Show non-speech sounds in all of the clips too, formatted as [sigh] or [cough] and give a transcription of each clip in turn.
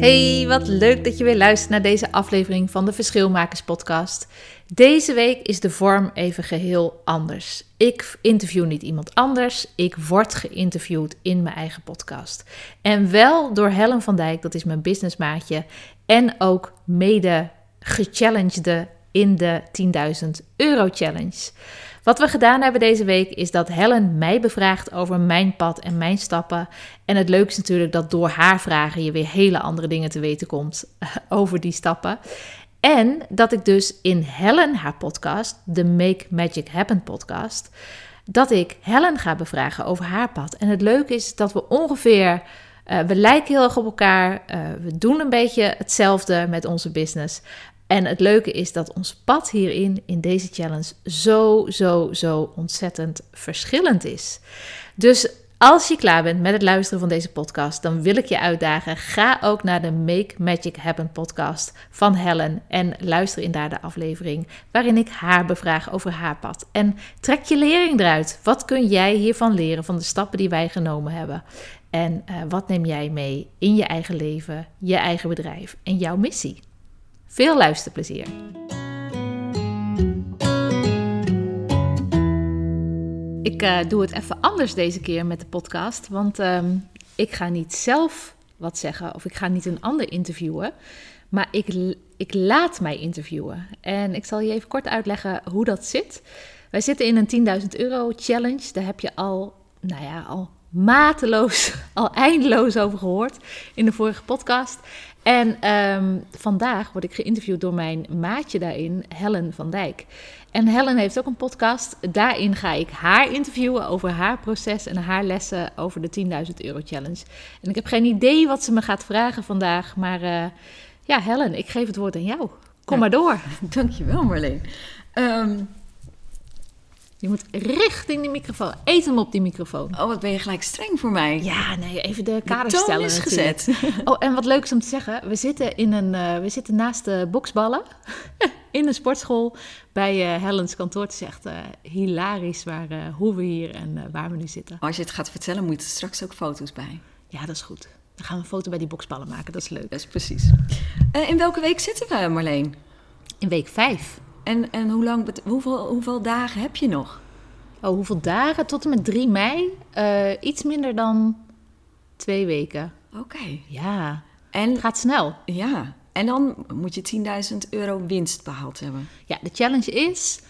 Hey, wat leuk dat je weer luistert naar deze aflevering van de Verschilmakers podcast. Deze week is de vorm even geheel anders. Ik interview niet iemand anders, ik word geïnterviewd in mijn eigen podcast. En wel door Helen van Dijk, dat is mijn businessmaatje en ook mede gechallengede in de 10.000 euro challenge. Wat we gedaan hebben deze week is dat Helen mij bevraagt over mijn pad en mijn stappen. En het leuke is natuurlijk dat door haar vragen je weer hele andere dingen te weten komt over die stappen. En dat ik dus in Helen haar podcast, de Make Magic Happen podcast, dat ik Helen ga bevragen over haar pad. En het leuke is dat we ongeveer uh, we lijken heel erg op elkaar. Uh, we doen een beetje hetzelfde met onze business. En het leuke is dat ons pad hierin, in deze challenge, zo, zo, zo ontzettend verschillend is. Dus als je klaar bent met het luisteren van deze podcast, dan wil ik je uitdagen. Ga ook naar de Make Magic Happen podcast van Helen en luister in daar de aflevering waarin ik haar bevraag over haar pad. En trek je lering eruit. Wat kun jij hiervan leren van de stappen die wij genomen hebben? En uh, wat neem jij mee in je eigen leven, je eigen bedrijf en jouw missie? Veel luisterplezier. Ik uh, doe het even anders deze keer met de podcast, want um, ik ga niet zelf wat zeggen of ik ga niet een ander interviewen, maar ik, ik laat mij interviewen. En ik zal je even kort uitleggen hoe dat zit. Wij zitten in een 10.000 euro challenge. Daar heb je al, nou ja, al mateloos, [laughs] al eindeloos over gehoord in de vorige podcast. En um, vandaag word ik geïnterviewd door mijn maatje daarin, Helen van Dijk. En Helen heeft ook een podcast. Daarin ga ik haar interviewen over haar proces en haar lessen over de 10.000 euro challenge. En ik heb geen idee wat ze me gaat vragen vandaag. Maar uh, ja, Helen, ik geef het woord aan jou. Kom ja, maar door. [laughs] Dankjewel Marleen. Um, je moet richting die microfoon. Eet hem op die microfoon. Oh, wat ben je gelijk streng voor mij. Ja, nee, even de kader de stellen is gezet. [laughs] Oh, en wat leuk is om te zeggen. We zitten, in een, uh, we zitten naast de boksballen. [laughs] in een sportschool bij uh, Helens kantoor. Het is echt uh, hilarisch waar, hoe we hier en waar we nu zitten. Als je het gaat vertellen, moet je er straks ook foto's bij. Ja, dat is goed. Dan gaan we een foto bij die boksballen maken. Dat is leuk. Dat is precies. in welke week zitten we, Marleen? In week 5. En, en hoe lang, hoeveel, hoeveel dagen heb je nog? Oh, hoeveel dagen? Tot en met 3 mei. Uh, iets minder dan twee weken. Oké. Okay. Ja. En, het gaat snel. Ja. En dan moet je 10.000 euro winst behaald hebben. Ja, de challenge is...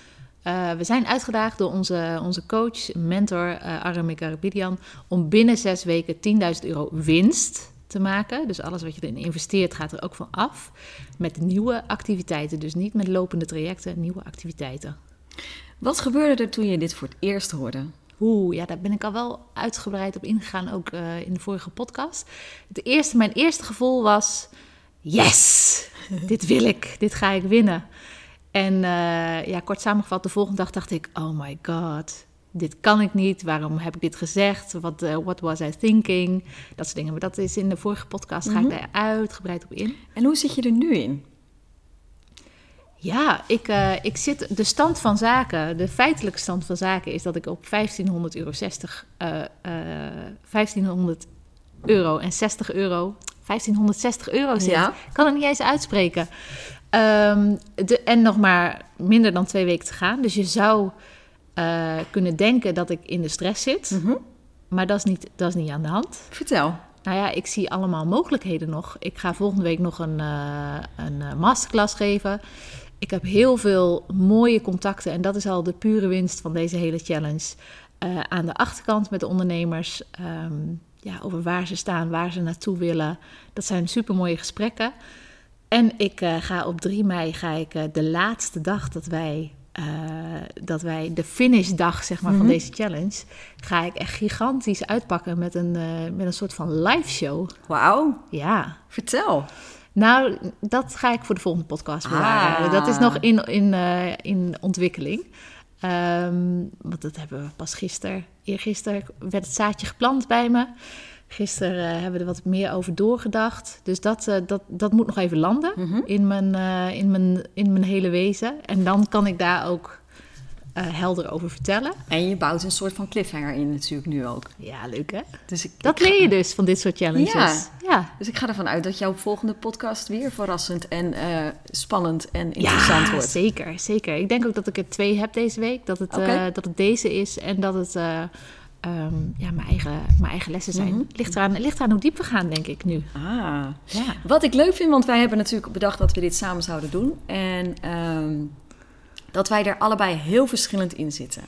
Uh, we zijn uitgedaagd door onze, onze coach, mentor uh, Aramik Arabidian... om binnen zes weken 10.000 euro winst te maken. Dus alles wat je erin investeert gaat er ook van af. Met nieuwe activiteiten, dus niet met lopende trajecten, nieuwe activiteiten. Wat gebeurde er toen je dit voor het eerst hoorde? Oeh, ja, daar ben ik al wel uitgebreid op ingegaan, ook uh, in de vorige podcast. Het eerste, mijn eerste gevoel was: yes, [laughs] dit wil ik, dit ga ik winnen. En uh, ja, kort samengevat, de volgende dag dacht ik: oh my god, dit kan ik niet. Waarom heb ik dit gezegd? What, uh, what was I thinking? Dat soort dingen. Maar dat is in de vorige podcast, ga ik mhm. daar uitgebreid op in. En hoe zit je er nu in? Ja, ik, uh, ik zit. De stand van zaken, de feitelijke stand van zaken is dat ik op 1500 euro 60. Uh, uh, 1500 euro en 60 euro. 1560 euro zit. Ja. Ik kan het niet eens uitspreken. Um, de, en nog maar minder dan twee weken te gaan. Dus je zou uh, kunnen denken dat ik in de stress zit. Mm -hmm. Maar dat is, niet, dat is niet aan de hand. Vertel. Nou ja, ik zie allemaal mogelijkheden nog. Ik ga volgende week nog een, uh, een masterclass geven. Ik heb heel veel mooie contacten en dat is al de pure winst van deze hele challenge. Uh, aan de achterkant met de ondernemers um, ja, over waar ze staan, waar ze naartoe willen. Dat zijn super mooie gesprekken. En ik uh, ga op 3 mei ga ik, uh, de laatste dag dat wij eh, dat wij de finishdag zeg maar, Mhm. van deze challenge... ga ik echt gigantisch uitpakken met een, eh, met een soort van live show. Wauw, Ja, vertel. nou, dat ga ik voor de volgende podcast bewaren. Ah. Dat is nog in, in, eh, in ontwikkeling. Ehm, want dat hebben we pas gisteren. Eergisteren werd het zaadje geplant bij me. Gisteren eh, hebben we er wat meer over doorgedacht. Dus dat, eh, dat, dat moet nog even landen Mhm. in, mijn, eh, in, mijn, in mijn hele wezen. En dan kan ik daar ook helder over vertellen. En je bouwt een soort van cliffhanger in natuurlijk nu ook. Ja, leuk hè? Dus ik, Dat ik ga- leer je dus van dit soort challenges. Ja. ja. Dus ik ga ervan uit dat jouw volgende podcast weer verrassend en spannend en interessant ja, wordt. zeker, zeker. Ik denk ook dat ik er twee heb deze week. Dat het, dat het deze is en dat het eh, ehm, ja, mijn, eigen, mijn eigen lessen zijn. Mhm. ligt, eraan, ligt eraan hoe diep we gaan, denk ik nu. Ah. Ja. Wat ik leuk vind, want wij hebben natuurlijk bedacht dat we dit samen zouden doen. En ehm, dat wij er allebei heel verschillend in zitten.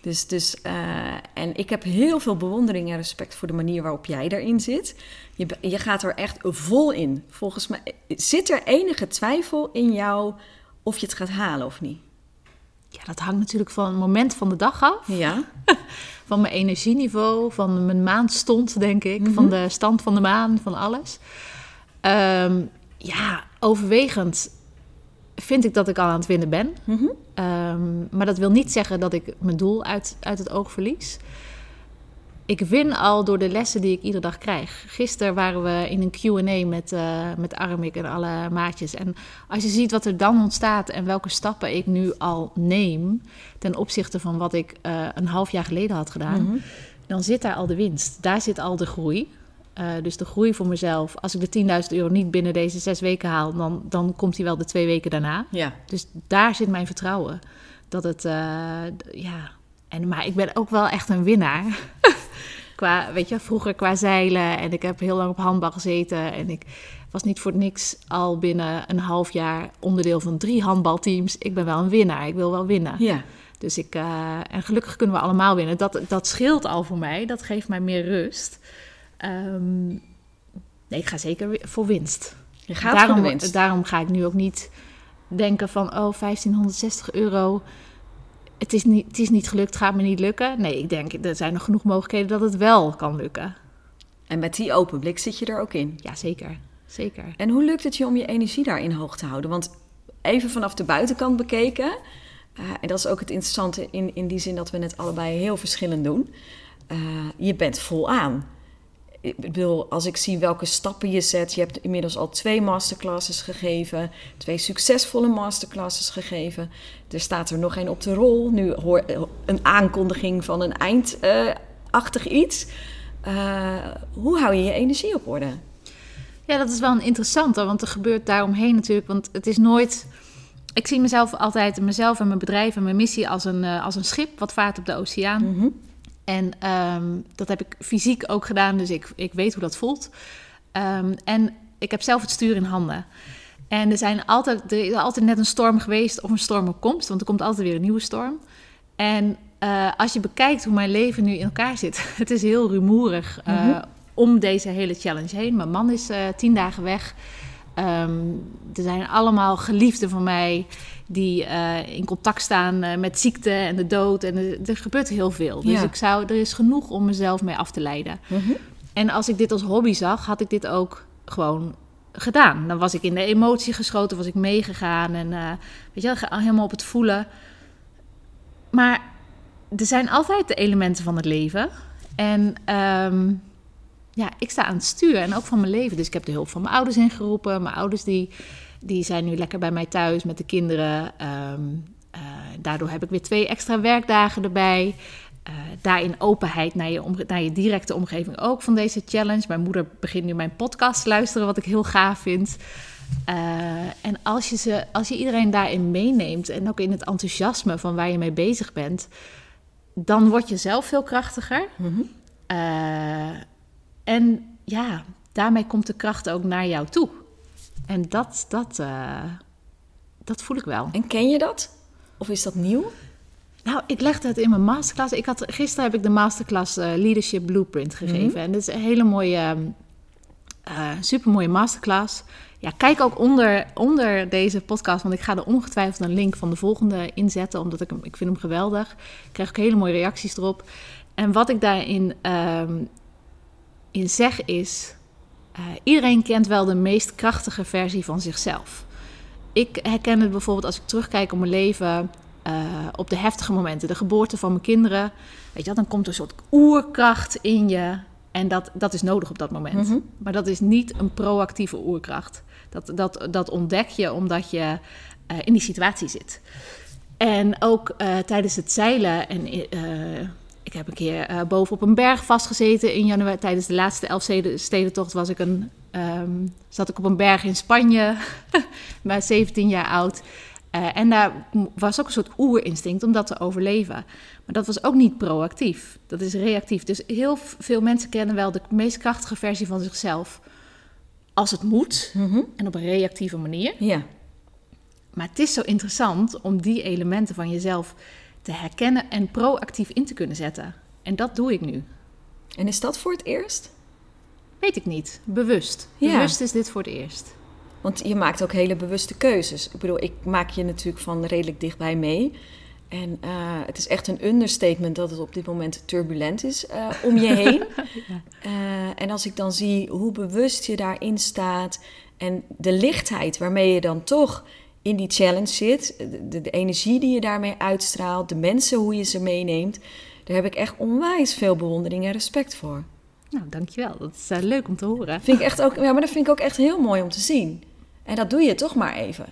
Dus, dus, eh, en ik heb heel veel bewondering en respect voor de manier waarop jij erin zit. Je, je gaat er echt vol in. Volgens mij zit er enige twijfel in jou of je het gaat halen of niet. Ja, dat hangt natuurlijk van het moment van de dag af. Ja. [laughs] Van mijn energieniveau, van mijn maandstond, denk ik. Mhm. Van de stand van de maan, van alles. Ehm, ja, overwegend vind ik dat ik al aan het winnen ben. Mhm. Ehm, maar dat wil niet zeggen dat ik mijn doel uit, uit het oog verlies. Ik win al door de lessen die ik iedere dag krijg. Gisteren waren we in een Q&A met, eh met Armik en alle maatjes. En als je ziet wat er dan ontstaat en welke stappen ik nu al neem... ten opzichte van wat ik eh, een half jaar geleden had gedaan... Mhm. dan zit daar al de winst. Daar zit al de groei. Eh, dus de groei voor mezelf. Als ik de 10.000 euro niet binnen deze zes weken haal... dan, dan komt die wel de twee weken daarna. Ja. Dus daar zit mijn vertrouwen. Dat het, ja. En, maar ik ben ook wel echt een winnaar. [laughs] qua, weet je, vroeger qua zeilen. En ik heb heel lang op handbal gezeten. En ik was niet voor niks al binnen een half jaar onderdeel van drie handbalteams. Ik ben wel een winnaar. Ik wil wel winnen. Ja. Dus ik, eh, en gelukkig kunnen we allemaal winnen. Dat, dat scheelt al voor mij. Dat geeft mij meer rust. Ehm, nee, ik ga zeker voor winst Je gaat daarom, voor de winst. Daarom ga ik nu ook niet denken van, oh, 1560 euro. Het is, niet, het is niet gelukt, het gaat me niet lukken. Nee, ik denk, er zijn nog genoeg mogelijkheden dat het wel kan lukken. En met die open blik zit je er ook in. Ja, zeker. Zeker. En hoe lukt het je om je energie daarin hoog te houden? Want even vanaf de buitenkant bekeken, eh, en dat is ook het interessante in, in die zin dat we het allebei heel verschillend doen. eh, je bent vol aan. Ik bedoel, als ik zie welke stappen je zet, je hebt inmiddels al twee masterclasses gegeven, twee succesvolle masterclasses gegeven. Er staat er nog één op de rol. Nu hoor een aankondiging van een eindachtig iets. Eh, hoe hou je je energie op orde? Ja, dat is wel een interessante, want er gebeurt daaromheen natuurlijk. Want het is nooit. Ik zie mezelf altijd, mezelf en mijn bedrijf en mijn missie als een, eh, als een schip wat vaart op de oceaan. Mhm. En ehm, dat heb ik fysiek ook gedaan, dus ik, ik weet hoe dat voelt. Ehm, en ik heb zelf het stuur in handen. En er, zijn altijd, er is altijd net een storm geweest of een storm op komst, want er komt altijd weer een nieuwe storm. En eh, als je bekijkt hoe mijn leven nu in elkaar zit, [laughs] het is heel rumoerig eh, Mhm. om deze hele challenge heen. Mijn man is eh, tien dagen weg. Ehm, er zijn allemaal geliefden van mij die eh, in contact staan eh, met ziekte en de dood. En er, er gebeurt heel veel. Dus Ja. ik zou, er is genoeg om mezelf mee af te leiden. Mhm. En als ik dit als hobby zag, had ik dit ook gewoon gedaan. Dan was ik in de emotie geschoten, was ik meegegaan en eh, weet je, helemaal op het voelen. Maar er zijn altijd de elementen van het leven. En ehm, ja, ik sta aan het stuur en ook van mijn leven. Dus ik heb de hulp van mijn ouders ingeroepen. Mijn ouders die, die zijn nu lekker bij mij thuis met de kinderen. Ehm, eh, daardoor heb ik weer twee extra werkdagen erbij. Eh, daarin openheid naar je, omge- naar je directe omgeving ook van deze challenge. Mijn moeder begint nu mijn podcast te luisteren, wat ik heel gaaf vind. Eh, en als je, ze, als je iedereen daarin meeneemt en ook in het enthousiasme van waar je mee bezig bent, dan word je zelf veel krachtiger. Eh, en ja, daarmee komt de kracht ook naar jou toe. En dat, dat, eh, dat voel ik wel. En ken je dat? Of is dat nieuw? Nou, ik legde het in mijn masterclass. Ik had, gisteren heb ik de masterclass eh, Leadership Blueprint gegeven. En dat is een hele mooie, super supermooie masterclass. ja, kijk ook onder, onder deze podcast, want ik ga er ongetwijfeld een link van de volgende inzetten, omdat ik hem, ik vind hem geweldig. Ik krijg ook hele mooie reacties erop. En wat ik daarin ehm, in zeg is, uh, iedereen kent wel de meest krachtige versie van zichzelf. Ik herken het bijvoorbeeld als ik terugkijk op mijn leven, uh, op de heftige momenten, de geboorte van mijn kinderen. Weet je, dan komt er een soort oerkracht in je. En dat, dat is nodig op dat moment. Mm -hmm. Maar dat is niet een proactieve oerkracht. Dat, dat, dat ontdek je omdat je uh, in die situatie zit. En ook uh, tijdens het zeilen. En uh, ik heb een keer boven op een berg vastgezeten in januari. Tijdens de laatste Elfstedentocht was ik een, um, zat ik op een berg in Spanje. [laughs] maar 17 jaar oud. Uh, en daar was ook een soort oerinstinct om dat te overleven. Maar dat was ook niet proactief. Dat is reactief. Dus heel veel mensen kennen wel de meest krachtige versie van zichzelf als het moet mm -hmm. en op een reactieve manier. Ja. Maar het is zo interessant om die elementen van jezelf te herkennen en proactief in te kunnen zetten. En dat doe ik nu. En is dat voor het eerst? Weet ik niet. Bewust. Ja. Bewust is dit voor het eerst. Want je maakt ook hele bewuste keuzes. Ik bedoel, ik maak je natuurlijk van redelijk dichtbij mee. En uh, het is echt een understatement dat het op dit moment turbulent is uh, om je [laughs] heen. ja. uh, en als ik dan zie hoe bewust je daarin staat en de lichtheid waarmee je dan toch in die challenge zit, de, de, energie die je daarmee uitstraalt, de mensen hoe je ze meeneemt, daar heb ik echt onwijs veel bewondering en respect voor. Nou, dankjewel. Dat is leuk om te horen. Vind ik echt ook, ja, maar dat vind ik ook echt heel mooi om te zien. En dat doe je toch maar even.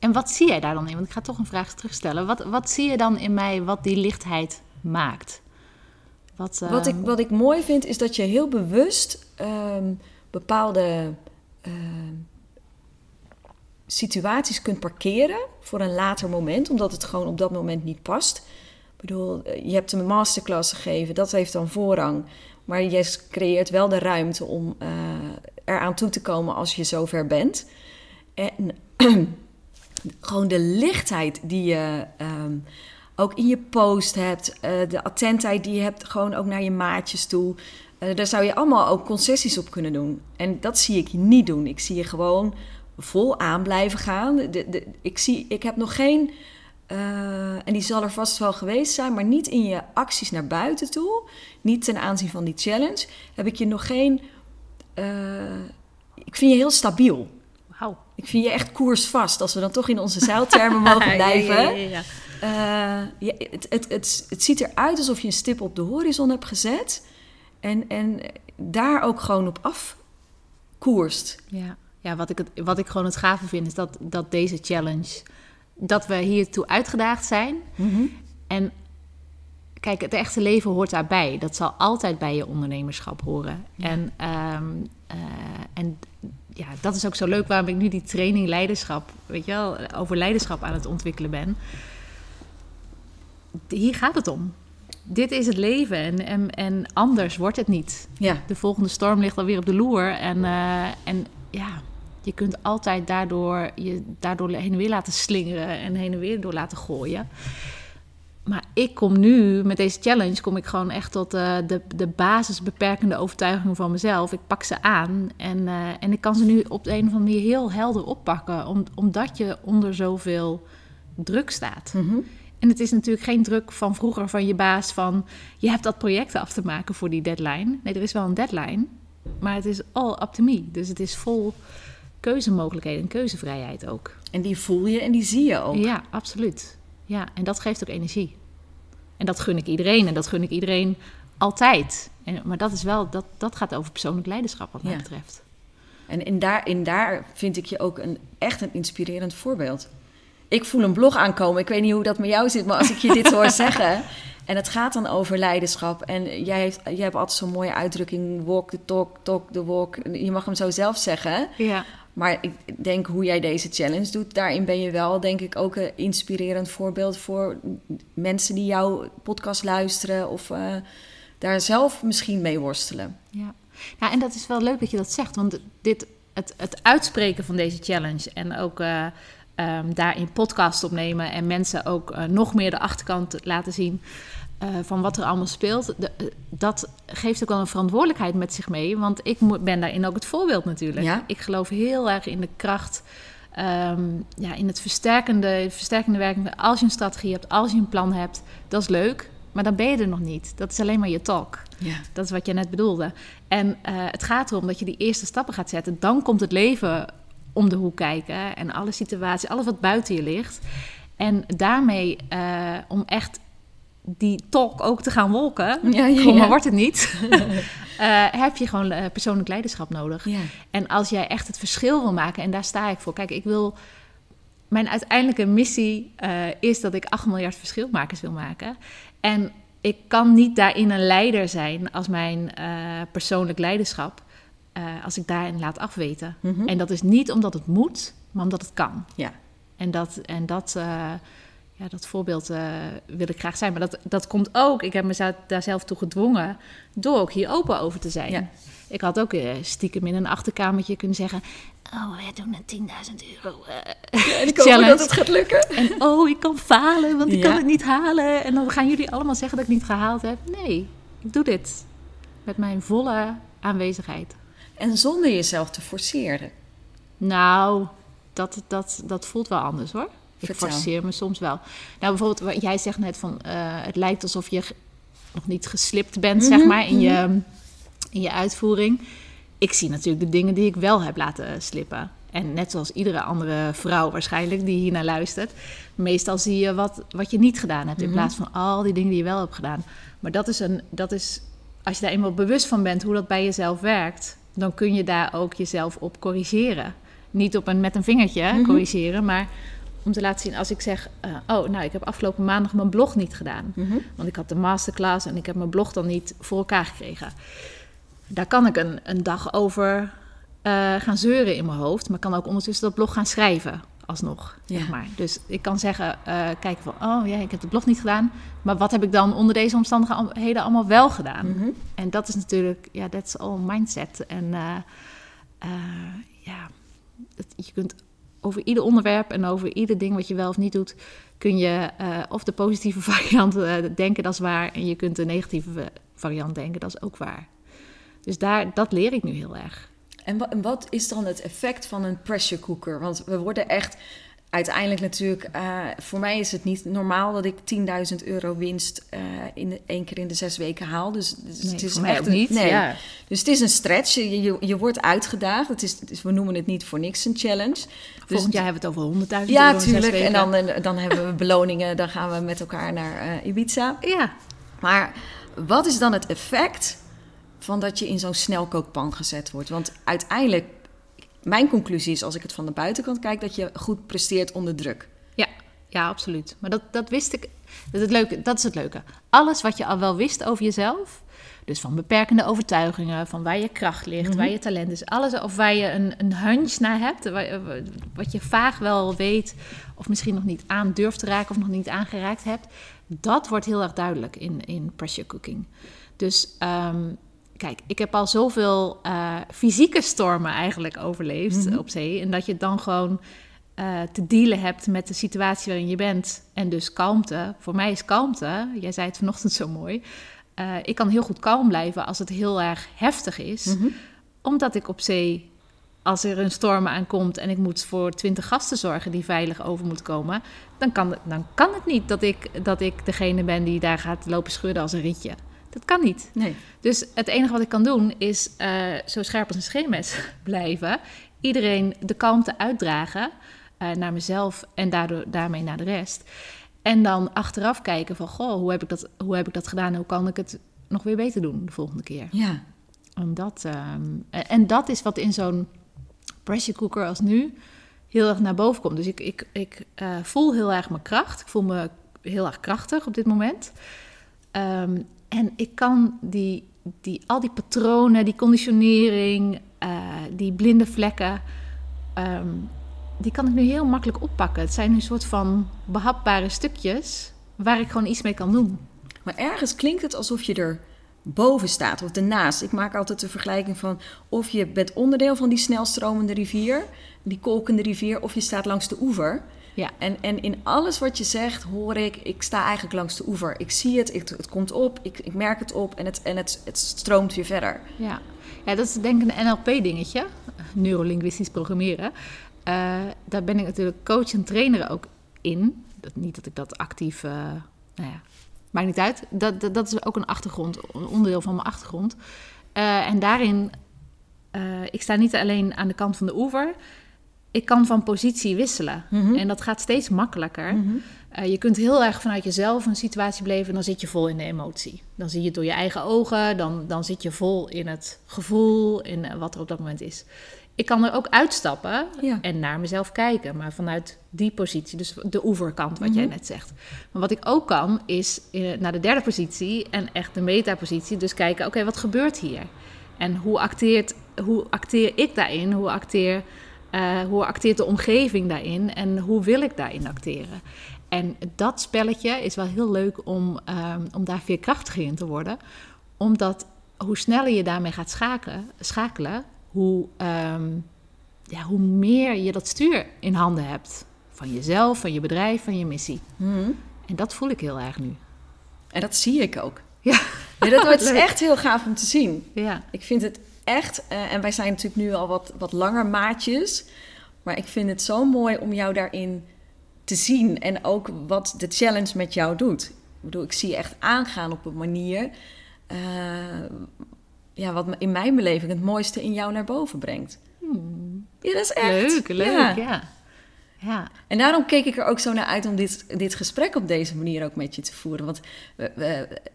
En wat zie jij daar dan in? Want ik ga toch een vraag terugstellen. Wat, wat zie je dan in mij wat die lichtheid maakt? Wat, uh... wat, ik, wat ik mooi vind is dat je heel bewust um, bepaalde uh, situaties kunt parkeren voor een later moment, omdat het gewoon op dat moment niet past. Ik bedoel, je hebt een masterclass gegeven, dat heeft dan voorrang. Maar je creëert wel de ruimte om uh, eraan toe te komen als je zover bent. En [clears throat] gewoon de lichtheid die je um, ook in je post hebt, uh, de attentheid die je hebt, gewoon ook naar je maatjes toe. Uh, daar zou je allemaal ook concessies op kunnen doen. En dat zie ik niet doen. Ik zie je gewoon vol aan blijven gaan. De, de, ik, zie, ik heb nog geen, uh, en die zal er vast wel geweest zijn, maar niet in je acties naar buiten toe, niet ten aanzien van die challenge, heb ik je nog geen. ik vind je heel stabiel. Wauw. Ik vind je echt koersvast, als we dan toch in onze zeiltermen [laughs] mogen blijven. ja, ja, ja, uh, ja het, het, het, het, ziet eruit alsof je een stip op de horizon hebt gezet. En, en daar ook gewoon op af koerst. Ja, ja wat, ik het, wat ik gewoon het gave vind, is dat, dat deze challenge... dat we hiertoe uitgedaagd zijn. Mm -hmm. En kijk, het echte leven hoort daarbij. Dat zal altijd bij je ondernemerschap horen. Ja. En, um, uh, en ja, dat is ook zo leuk waarom ik nu die training leiderschap, weet je wel, over leiderschap aan het ontwikkelen ben. Hier gaat het om. Dit is het leven en, en, en anders wordt het niet. Ja. De volgende storm ligt alweer op de loer. En, uh, en ja, je kunt altijd daardoor je daardoor heen en weer laten slingeren en heen en weer door laten gooien. Maar ik kom nu, met deze challenge, kom ik gewoon echt tot uh, de, de basisbeperkende overtuigingen van mezelf. Ik pak ze aan en, uh, en ik kan ze nu op de een of andere manier heel helder oppakken. Om, omdat je onder zoveel druk staat. Mm -hmm. En het is natuurlijk geen druk van vroeger van je baas van... je hebt dat project af te maken voor die deadline. Nee, er is wel een deadline, maar het is all up to me. Dus het is vol keuzemogelijkheden en keuzevrijheid ook. En die voel je en die zie je ook. Ja, absoluut. Ja, en dat geeft ook energie. En dat gun ik iedereen en dat gun ik iedereen altijd. En, maar dat, is wel, dat, dat gaat over persoonlijk leiderschap, wat mij ja. betreft. En in daar, in daar vind ik je ook een, echt een inspirerend voorbeeld. Ik voel een blog aankomen. Ik weet niet hoe dat met jou zit, maar als ik je dit hoor [laughs] zeggen. En het gaat dan over leiderschap. En jij, heeft, jij hebt altijd zo'n mooie uitdrukking: walk the talk, talk the walk. Je mag hem zo zelf zeggen. Ja. Maar ik denk hoe jij deze challenge doet, daarin ben je wel, denk ik, ook een inspirerend voorbeeld voor mensen die jouw podcast luisteren of uh, daar zelf misschien mee worstelen. Ja. ja, en dat is wel leuk dat je dat zegt, want dit, het, het uitspreken van deze challenge en ook uh, um, daarin podcast opnemen en mensen ook uh, nog meer de achterkant laten zien uh, van wat er allemaal speelt. De, uh, dat geeft ook wel een verantwoordelijkheid met zich mee, want ik moet, ben daarin ook het voorbeeld natuurlijk. Ja. Ik geloof heel erg in de kracht, um, ja, in het versterkende, versterkende werking. Als je een strategie hebt, als je een plan hebt, dat is leuk. Maar dan ben je er nog niet. Dat is alleen maar je talk. Ja. Dat is wat je net bedoelde. En uh, het gaat erom dat je die eerste stappen gaat zetten. Dan komt het leven om de hoek kijken. En alle situaties, alles wat buiten je ligt. En daarmee, uh, om echt die talk ook te gaan wolken, Ja, ja, maar wordt het niet, uh, [laughs] heb je gewoon uh, persoonlijk leiderschap nodig. Ja. En als jij echt het verschil wil maken, en daar sta ik voor. Kijk, ik wil. Mijn uiteindelijke missie uh, is dat ik 8 miljard verschilmakers wil maken. En ik kan niet daarin een leider zijn als mijn persoonlijk leiderschap. Als ik daarin laat afweten. Mhm. Mm -hmm. En dat is niet omdat het moet, maar omdat het kan. Ja. En dat, en dat, ja, dat voorbeeld uh, wil ik graag zijn. Maar dat, dat komt ook, ik heb me daar zelf toe gedwongen, door ook hier open over te zijn. Ja. Ik had ook uh, stiekem in een achterkamertje kunnen zeggen... Oh, wij doen een 10.000 euro uh, ja, en ik hoop dat het gaat lukken. En oh, ik kan falen, want ik Ja. kan het niet halen. En dan gaan jullie allemaal zeggen dat ik niet gehaald heb. Nee, ik doe dit met mijn volle aanwezigheid. En zonder jezelf te forceren. Nou, dat, dat, dat voelt wel anders hoor. Ik forceer me soms wel. Nou, bijvoorbeeld, wat jij zegt net van... uh, het lijkt alsof je nog niet geslipt bent, Mhm, zeg maar, in, je, in je uitvoering. Ik zie natuurlijk de dingen die ik wel heb laten slippen. En net zoals iedere andere vrouw waarschijnlijk die hier naar luistert... meestal zie je wat, wat je niet gedaan hebt... in Mhm. plaats van al die dingen die je wel hebt gedaan. Maar dat is, een, dat is... Als je daar eenmaal bewust van bent hoe dat bij jezelf werkt... dan kun je daar ook jezelf op corrigeren. Niet op een, met een vingertje Mhm. corrigeren, maar om te laten zien als ik zeg... uh, oh, nou, ik heb afgelopen maandag mijn blog niet gedaan. Mhm. Want ik had de masterclass en ik heb mijn blog dan niet voor elkaar gekregen. Daar kan ik een, een dag over uh, gaan zeuren in mijn hoofd... maar kan ook ondertussen dat blog gaan schrijven alsnog, Ja. zeg maar. Dus ik kan zeggen, uh, kijken van... oh ja, ik heb de blog niet gedaan... maar wat heb ik dan onder deze omstandigheden allemaal wel gedaan? Mhm. En dat is natuurlijk, ja, dat is al mindset. En ja, het, je kunt over ieder onderwerp en over ieder ding wat je wel of niet doet, kun je uh, of de positieve [laughs] variant uh, denken, dat is waar, en je kunt de negatieve variant denken, dat is ook waar. Dus daar, dat leer ik nu heel erg. En, en wat is dan het effect van een pressure cooker? Want we worden echt uiteindelijk natuurlijk, uh, voor mij is het niet normaal dat ik 10.000 euro winst uh, in de, één keer in de zes weken haal. Dus, dus nee, het is echt een, niet. Nee. Ja. Dus het is een stretch. Je, je, je wordt uitgedaagd. Het is, het is, we noemen het niet voor niks een challenge. Volgend jaar hebben we het over 100.000 ja, euro. in zes tuurlijk. En dan, dan hebben we beloningen. Dan gaan we met elkaar naar uh, Ibiza. Ja. Maar wat is dan het effect van dat je in zo'n snelkookpan gezet wordt? Want uiteindelijk, mijn conclusie is als ik het van de buitenkant kijk, dat je goed presteert onder druk. Ja, ja absoluut. Maar dat, dat wist ik. Dat is, het leuke, dat is het leuke. Alles wat je al wel wist over jezelf. Dus van beperkende overtuigingen, van waar je kracht ligt, Mhm. mm -hmm. waar je talent is. Alles, of waar je een, een hunch naar hebt. Waar, wat je vaag wel weet, of misschien nog niet aan durft te raken of nog niet aangeraakt hebt. Dat wordt heel erg duidelijk in, in pressure cooking. Dus um, kijk, ik heb al zoveel uh, fysieke stormen eigenlijk overleefd Mhm. mm -hmm. op zee. En dat je dan gewoon uh, te dealen hebt met de situatie waarin je bent. En dus kalmte. Voor mij is kalmte, jij zei het vanochtend zo mooi. Uh, ik kan heel goed kalm blijven als het heel erg heftig is. Mhm. Omdat ik op zee, als er een storm aankomt en ik moet voor twintig gasten zorgen die veilig over moeten komen, dan kan, het, dan kan het niet dat ik, dat ik degene ben die daar gaat lopen schudden als een rietje. Dat kan niet. Nee. Dus het enige wat ik kan doen is uh, zo scherp als een scheermes [laughs] blijven. Iedereen de kalmte uitdragen uh, naar mezelf en daardoor, daarmee naar de rest. En dan achteraf kijken van, goh, hoe heb ik dat, hoe heb ik dat gedaan? Hoe kan ik het nog weer beter doen de volgende keer? Ja. En dat, um, en dat is wat in zo'n pressure cooker als nu heel erg naar boven komt. Dus ik, ik, ik uh, voel heel erg mijn kracht. Ik voel me heel erg krachtig op dit moment. Um, en ik kan die, die, al die patronen, die conditionering, uh, die blinde vlekken... Um, die kan ik nu heel makkelijk oppakken. Het zijn een soort van behapbare stukjes waar ik gewoon iets mee kan doen. Maar ergens klinkt het alsof je er boven staat of ernaast. Ik maak altijd de vergelijking van of je bent onderdeel van die snelstromende rivier, die kolkende rivier, of je staat langs de oever. Ja. En, en in alles wat je zegt hoor ik, ik sta eigenlijk langs de oever. Ik zie het, ik, het komt op, ik, ik merk het op en, het, en het, het stroomt weer verder. Ja. ja, dat is denk ik een NLP-dingetje, neurolinguistisch programmeren. Uh, daar ben ik natuurlijk coach en trainer ook in. Dat, niet dat ik dat actief, uh, nou ja, maakt niet uit. Dat, dat, is ook een achtergrond, een onderdeel van mijn achtergrond. Uh, en daarin, ik sta niet alleen aan de kant van de oever, ik kan van positie wisselen. Mm -hmm. En dat gaat steeds makkelijker. Mm -hmm. uh, je kunt heel erg vanuit jezelf een situatie beleven en dan zit je vol in de emotie. Dan zie je het door je eigen ogen, dan, dan zit je vol in het gevoel, in uh, wat er op dat moment is. Ik kan er ook uitstappen ja. en naar mezelf kijken, maar vanuit die positie, dus de oeverkant, wat mm -hmm. jij net zegt. Maar wat ik ook kan, is uh, naar de derde positie en echt de metapositie, dus kijken, oké, okay, wat gebeurt hier? En hoe, acteert, hoe acteer ik daarin? Hoe acteer uh, hoe acteert de omgeving daarin en hoe wil ik daarin acteren? En dat spelletje is wel heel leuk om, um, om daar veerkrachtiger in te worden. Omdat hoe sneller je daarmee gaat schakelen, schakelen hoe, um, ja, hoe meer je dat stuur in handen hebt. Van jezelf, van je bedrijf, van je missie. Mm. En dat voel ik heel erg nu. En dat zie ik ook. Ja, ja dat [laughs] wordt echt heel gaaf om te zien. Ja. Ik vind het echt, uh, en wij zijn natuurlijk nu al wat, wat langer maatjes, maar ik vind het zo mooi om jou daarin te zien en ook wat de challenge met jou doet. Ik bedoel, ik zie je echt aangaan op een manier, uh, ja, wat in mijn beleving het mooiste in jou naar boven brengt. Hmm. Ja, dat is echt. Leuk, leuk, ja. ja. Ja. En daarom keek ik er ook zo naar uit om dit, dit gesprek op deze manier ook met je te voeren. Want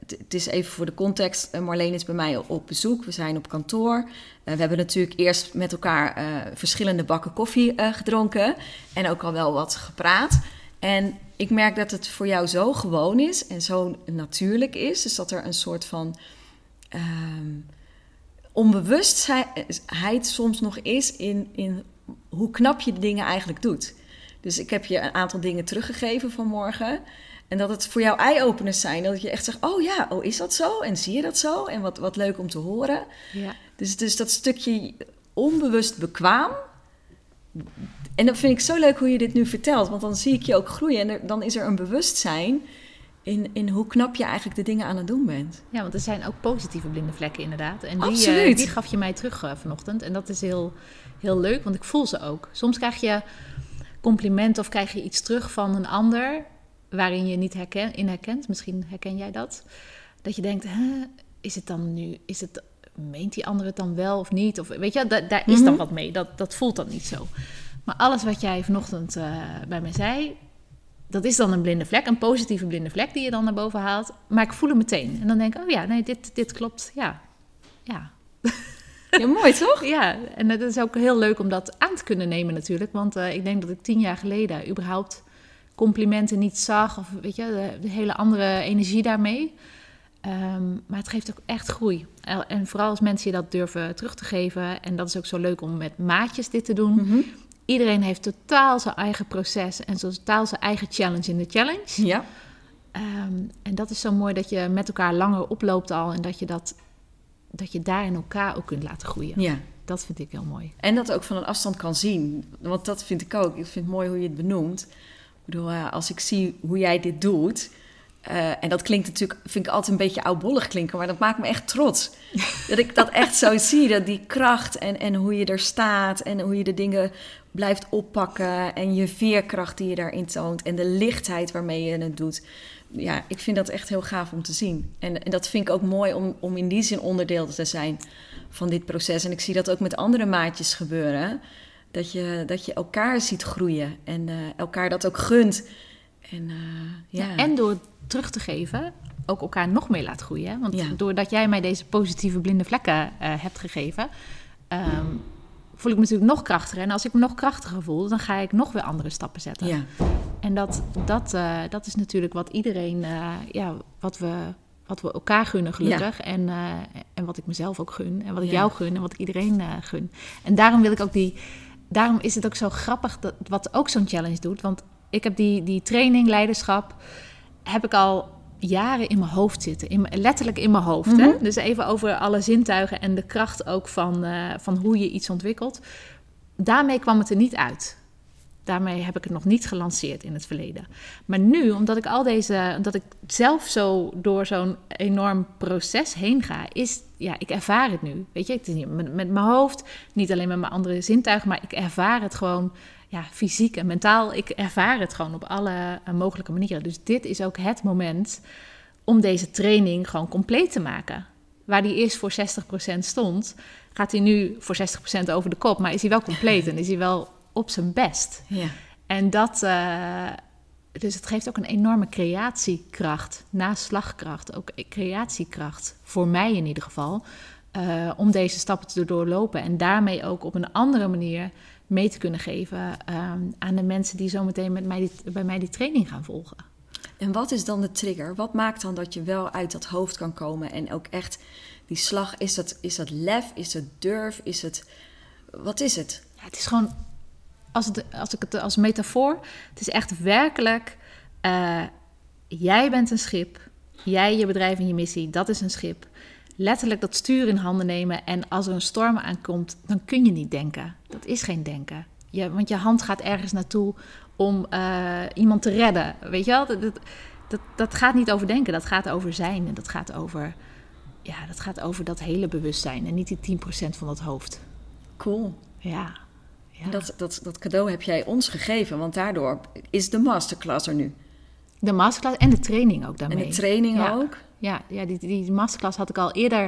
het is even voor de context. Marleen is bij mij op bezoek. We zijn op kantoor. Uh, we hebben natuurlijk eerst met elkaar uh, verschillende bakken koffie uh, gedronken. En ook al wel wat gepraat. En ik merk dat het voor jou zo gewoon is en zo natuurlijk is. Dus dat er een soort van um, onbewustheid soms nog is in, in hoe knap je de dingen eigenlijk doet. Dus ik heb je een aantal dingen teruggegeven vanmorgen. En dat het voor jou eye-openers zijn. Dat je echt zegt, oh ja, oh is dat zo? En zie je dat zo? En wat, wat leuk om te horen. Ja. Dus, dus dat stukje onbewust bekwaam. En dat vind ik zo leuk hoe je dit nu vertelt. Want dan zie ik je ook groeien. En er, dan is er een bewustzijn in, in hoe knap je eigenlijk de dingen aan het doen bent. Ja, want er zijn ook positieve blinde vlekken inderdaad. En die, uh, die gaf je mij terug uh, vanochtend. En dat is heel, heel leuk, want ik voel ze ook. Soms krijg je compliment of krijg je iets terug van een ander waarin je niet herken, in herkent. Misschien herken jij dat. Dat je denkt, Hè, is het dan nu, is het, meent die ander het dan wel of niet? Of weet je, da, daar is dan wat mee. Dat, dat voelt dan niet zo. Maar alles wat jij vanochtend uh, bij mij zei, dat is dan een blinde vlek, een positieve blinde vlek die je dan naar boven haalt. Maar ik voel hem meteen. En dan denk ik, oh ja, nee, dit, dit klopt. Ja, ja. [laughs] Ja, mooi toch? ja, en het is ook heel leuk om dat aan te kunnen nemen natuurlijk. Want uh, ik denk dat ik tien jaar geleden überhaupt complimenten niet zag. Of weet je, de, de hele andere energie daarmee. Um, maar het geeft ook echt groei. En vooral als mensen je dat durven terug te geven. En dat is ook zo leuk om met maatjes dit te doen. Mm-hmm. Iedereen heeft totaal zijn eigen proces en totaal zijn eigen challenge in de challenge. Ja. Um, en dat is zo mooi dat je met elkaar langer oploopt al en dat je dat dat je daar in elkaar ook kunt laten groeien. Ja. Dat vind ik heel mooi. En dat ook van een afstand kan zien. Want dat vind ik ook. Ik vind het mooi hoe je het benoemt. Ik bedoel, als ik zie hoe jij dit doet... Uh, en dat klinkt natuurlijk, vind ik altijd een beetje oudbollig klinken, maar dat maakt me echt trots. [laughs] dat ik dat echt zo zie, dat die kracht en, en hoe je er staat en hoe je de dingen blijft oppakken en je veerkracht die je daarin toont en de lichtheid waarmee je het doet. Ja, ik vind dat echt heel gaaf om te zien. En, en dat vind ik ook mooi om, om in die zin onderdeel te zijn van dit proces. En ik zie dat ook met andere maatjes gebeuren. Dat je, dat je elkaar ziet groeien en uh, elkaar dat ook gunt. En, uh, ja. ja. en door terug te geven, ook elkaar nog meer laat groeien. Want ja. doordat jij mij deze positieve blinde vlekken uh, hebt gegeven, um, voel ik me natuurlijk nog krachtiger. En als ik me nog krachtiger voel, dan ga ik nog weer andere stappen zetten. Ja. En dat, dat, uh, dat is natuurlijk wat iedereen, uh, ja, wat we, wat we elkaar gunnen gelukkig. Ja. En, uh, en wat ik mezelf ook gun. En wat ik ja. jou gun en wat ik iedereen gun. En daarom wil ik ook die, daarom is het ook zo grappig dat, wat ook zo'n challenge doet. Want ik heb die, die training, leiderschap, heb ik al jaren in mijn hoofd zitten. In, letterlijk in mijn hoofd. hè? Dus even over alle zintuigen en de kracht ook van, van hoe je iets ontwikkelt. Daarmee kwam het er niet uit. Daarmee heb ik het nog niet gelanceerd in het verleden. Maar nu, omdat ik al deze, omdat ik zelf zo door zo'n enorm proces heen ga, is, ja, ik ervaar het nu. Weet je, het is niet met, met mijn hoofd, niet alleen met mijn andere zintuigen, maar ik ervaar het gewoon ja, fysiek en mentaal. Ik ervaar het gewoon op alle uh, mogelijke manieren. Dus dit is ook het moment om deze training gewoon compleet te maken. Waar die eerst voor 60% stond, gaat hij nu voor 60% over de kop. Maar is hij wel compleet en is hij wel op zijn best. Ja. En dat, uh, dus het geeft ook een enorme creatiekracht, naslagkracht, ook creatiekracht, voor mij in ieder geval, uh, om deze stappen te doorlopen en daarmee ook op een andere manier mee te kunnen geven um, aan de mensen die zometeen met mij die, bij mij die training gaan volgen. En wat is dan de trigger? Wat maakt dan dat je wel uit dat hoofd kan komen en ook echt die slag, is dat, is dat lef, is het durf, is het, wat is het? Ja, het is gewoon als, het, als ik het als metafoor, het is echt werkelijk, uh, jij bent een schip, jij, je bedrijf en je missie, dat is een schip. Letterlijk dat stuur in handen nemen en als er een storm aankomt, dan kun je niet denken. Dat is geen denken. Je, want je hand gaat ergens naartoe om uh, iemand te redden. Weet je wel? Dat, dat, dat, dat, gaat niet over denken, dat gaat over zijn. En dat gaat over, ja, dat gaat over dat hele bewustzijn en niet die 10% van dat hoofd. Cool. Ja. Ja. Dat, dat, dat cadeau heb jij ons gegeven, want daardoor is de masterclass er nu. De masterclass en de training ook daarmee. En de training ja. ook? Ja, ja die, die masterclass had ik al eerder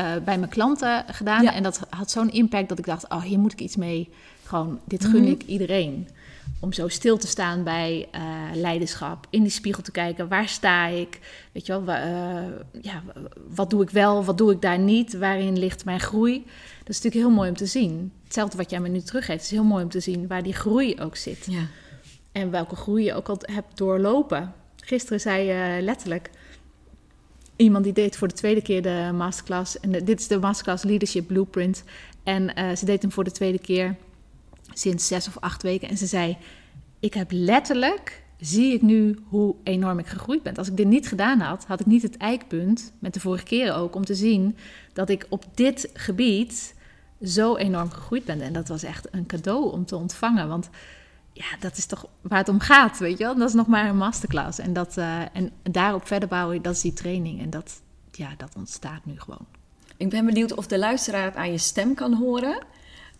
uh, bij mijn klanten gedaan. Ja. En dat had zo'n impact dat ik dacht, oh, hier moet ik iets mee. Gewoon, dit gun mm -hmm. ik iedereen. Om zo stil te staan bij uh, leiderschap. In die spiegel te kijken, waar sta ik? Weet je wel, uh, ja, wat doe ik wel, wat doe ik daar niet? Waarin ligt mijn groei? Dat is natuurlijk heel mooi om te zien. Hetzelfde wat jij me nu teruggeeft. Het is heel mooi om te zien waar die groei ook zit. Ja. En welke groei je ook al hebt doorlopen. Gisteren zei je letterlijk... Iemand die deed voor de tweede keer de masterclass. En de, dit is de masterclass Leadership Blueprint. En uh, ze deed hem voor de tweede keer sinds zes of acht weken. En ze zei, ik heb letterlijk... Zie ik nu hoe enorm ik gegroeid ben. Als ik dit niet gedaan had, had ik niet het eikpunt, met de vorige keren ook, om te zien dat ik op dit gebied zo enorm gegroeid ben. En dat was echt een cadeau om te ontvangen. Want ja, dat is toch waar het om gaat, weet je wel? Dat is nog maar een masterclass. En, dat, uh, en daarop verder bouwen, dat is die training. En dat, ja, dat ontstaat nu gewoon. Ik ben benieuwd of de luisteraar het aan je stem kan horen.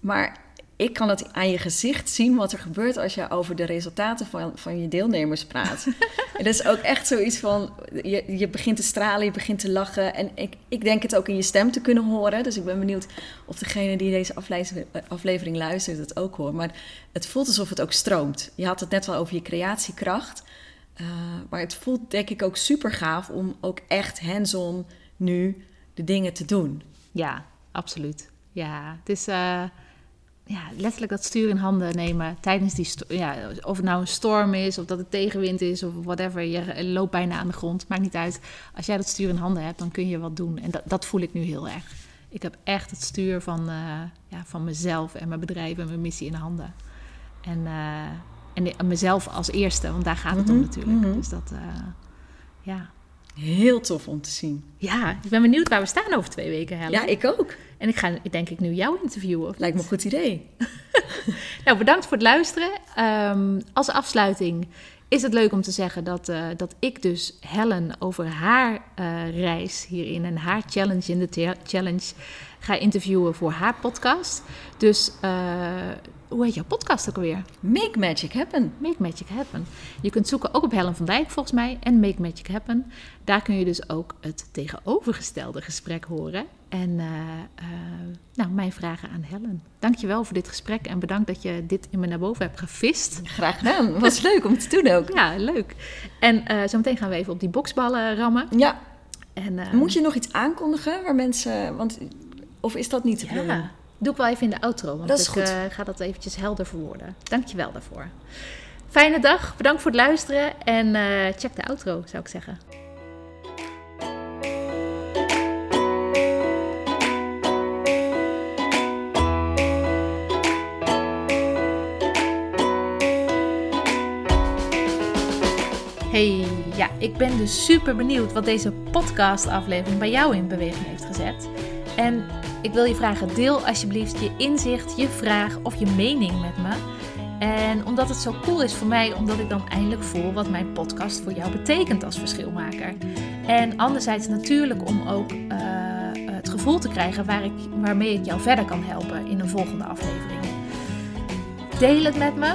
Maar ik kan het aan je gezicht zien wat er gebeurt als je over de resultaten van, van je deelnemers praat. [laughs] en dat is ook echt zoiets van, je, je begint te stralen, je begint te lachen. En ik, ik denk het ook in je stem te kunnen horen. Dus ik ben benieuwd of degene die deze aflevering, aflevering luistert het ook hoort. Maar het voelt alsof het ook stroomt. Je had het net wel over je creatiekracht. Uh, maar het voelt denk ik ook super gaaf om ook echt hands-on nu de dingen te doen. Ja, absoluut. Ja, het is... Uh ja, letterlijk dat stuur in handen nemen tijdens die... Ja, of het nou een storm is, of dat het tegenwind is, of whatever. Je loopt bijna aan de grond, maakt niet uit. Als jij dat stuur in handen hebt, dan kun je wat doen. En dat, dat voel ik nu heel erg. Ik heb echt het stuur van, uh, ja, van mezelf en mijn bedrijf en mijn missie in handen. En, uh, en, mezelf als eerste, want daar gaat het mm -hmm. om natuurlijk. Mm -hmm. Dus dat, uh, ja... Heel tof om te zien. Ja, ik ben benieuwd waar we staan over twee weken, Helen. Ja, ik ook. En ik ga denk ik nu jou interviewen. Of Lijkt me een goed idee. [laughs] nou, bedankt voor het luisteren. Um, als afsluiting is het leuk om te zeggen dat, uh, dat ik dus Helen over haar uh, reis hierin en haar challenge in de challenge ga interviewen voor haar podcast. Dus uh, hoe heet jouw podcast ook alweer? Make Magic Happen. Make Magic Happen. Je kunt zoeken ook op Helen van Dijk volgens mij en Make Magic Happen. Daar kun je dus ook het tegenovergestelde gesprek horen. En uh, uh, nou, mijn vragen aan Helen. Dankjewel voor dit gesprek en bedankt dat je dit in me naar boven hebt gevist. Graag gedaan. Was leuk om te doen ook. [laughs] Ja, leuk. En uh, zometeen gaan we even op die boksballen rammen. Ja. En, Moet je nog iets aankondigen waar mensen... Want, of is dat niet te? Ja. Doe ik wel even in de outro, want dat is ik goed. Uh, ga dat eventjes helder verwoorden. Dankjewel daarvoor. Fijne dag, bedankt voor het luisteren en uh, check de outro, zou ik zeggen. Hey, ja, ik ben dus super benieuwd wat deze podcastaflevering bij jou in beweging heeft gezet. En ik wil je vragen, deel alsjeblieft je inzicht, je vraag of je mening met me. En omdat het zo cool is voor mij, omdat ik dan eindelijk voel wat mijn podcast voor jou betekent als verschilmaker. En anderzijds natuurlijk om ook uh, het gevoel te krijgen waar ik, waarmee ik jou verder kan helpen in een volgende aflevering. Deel het met me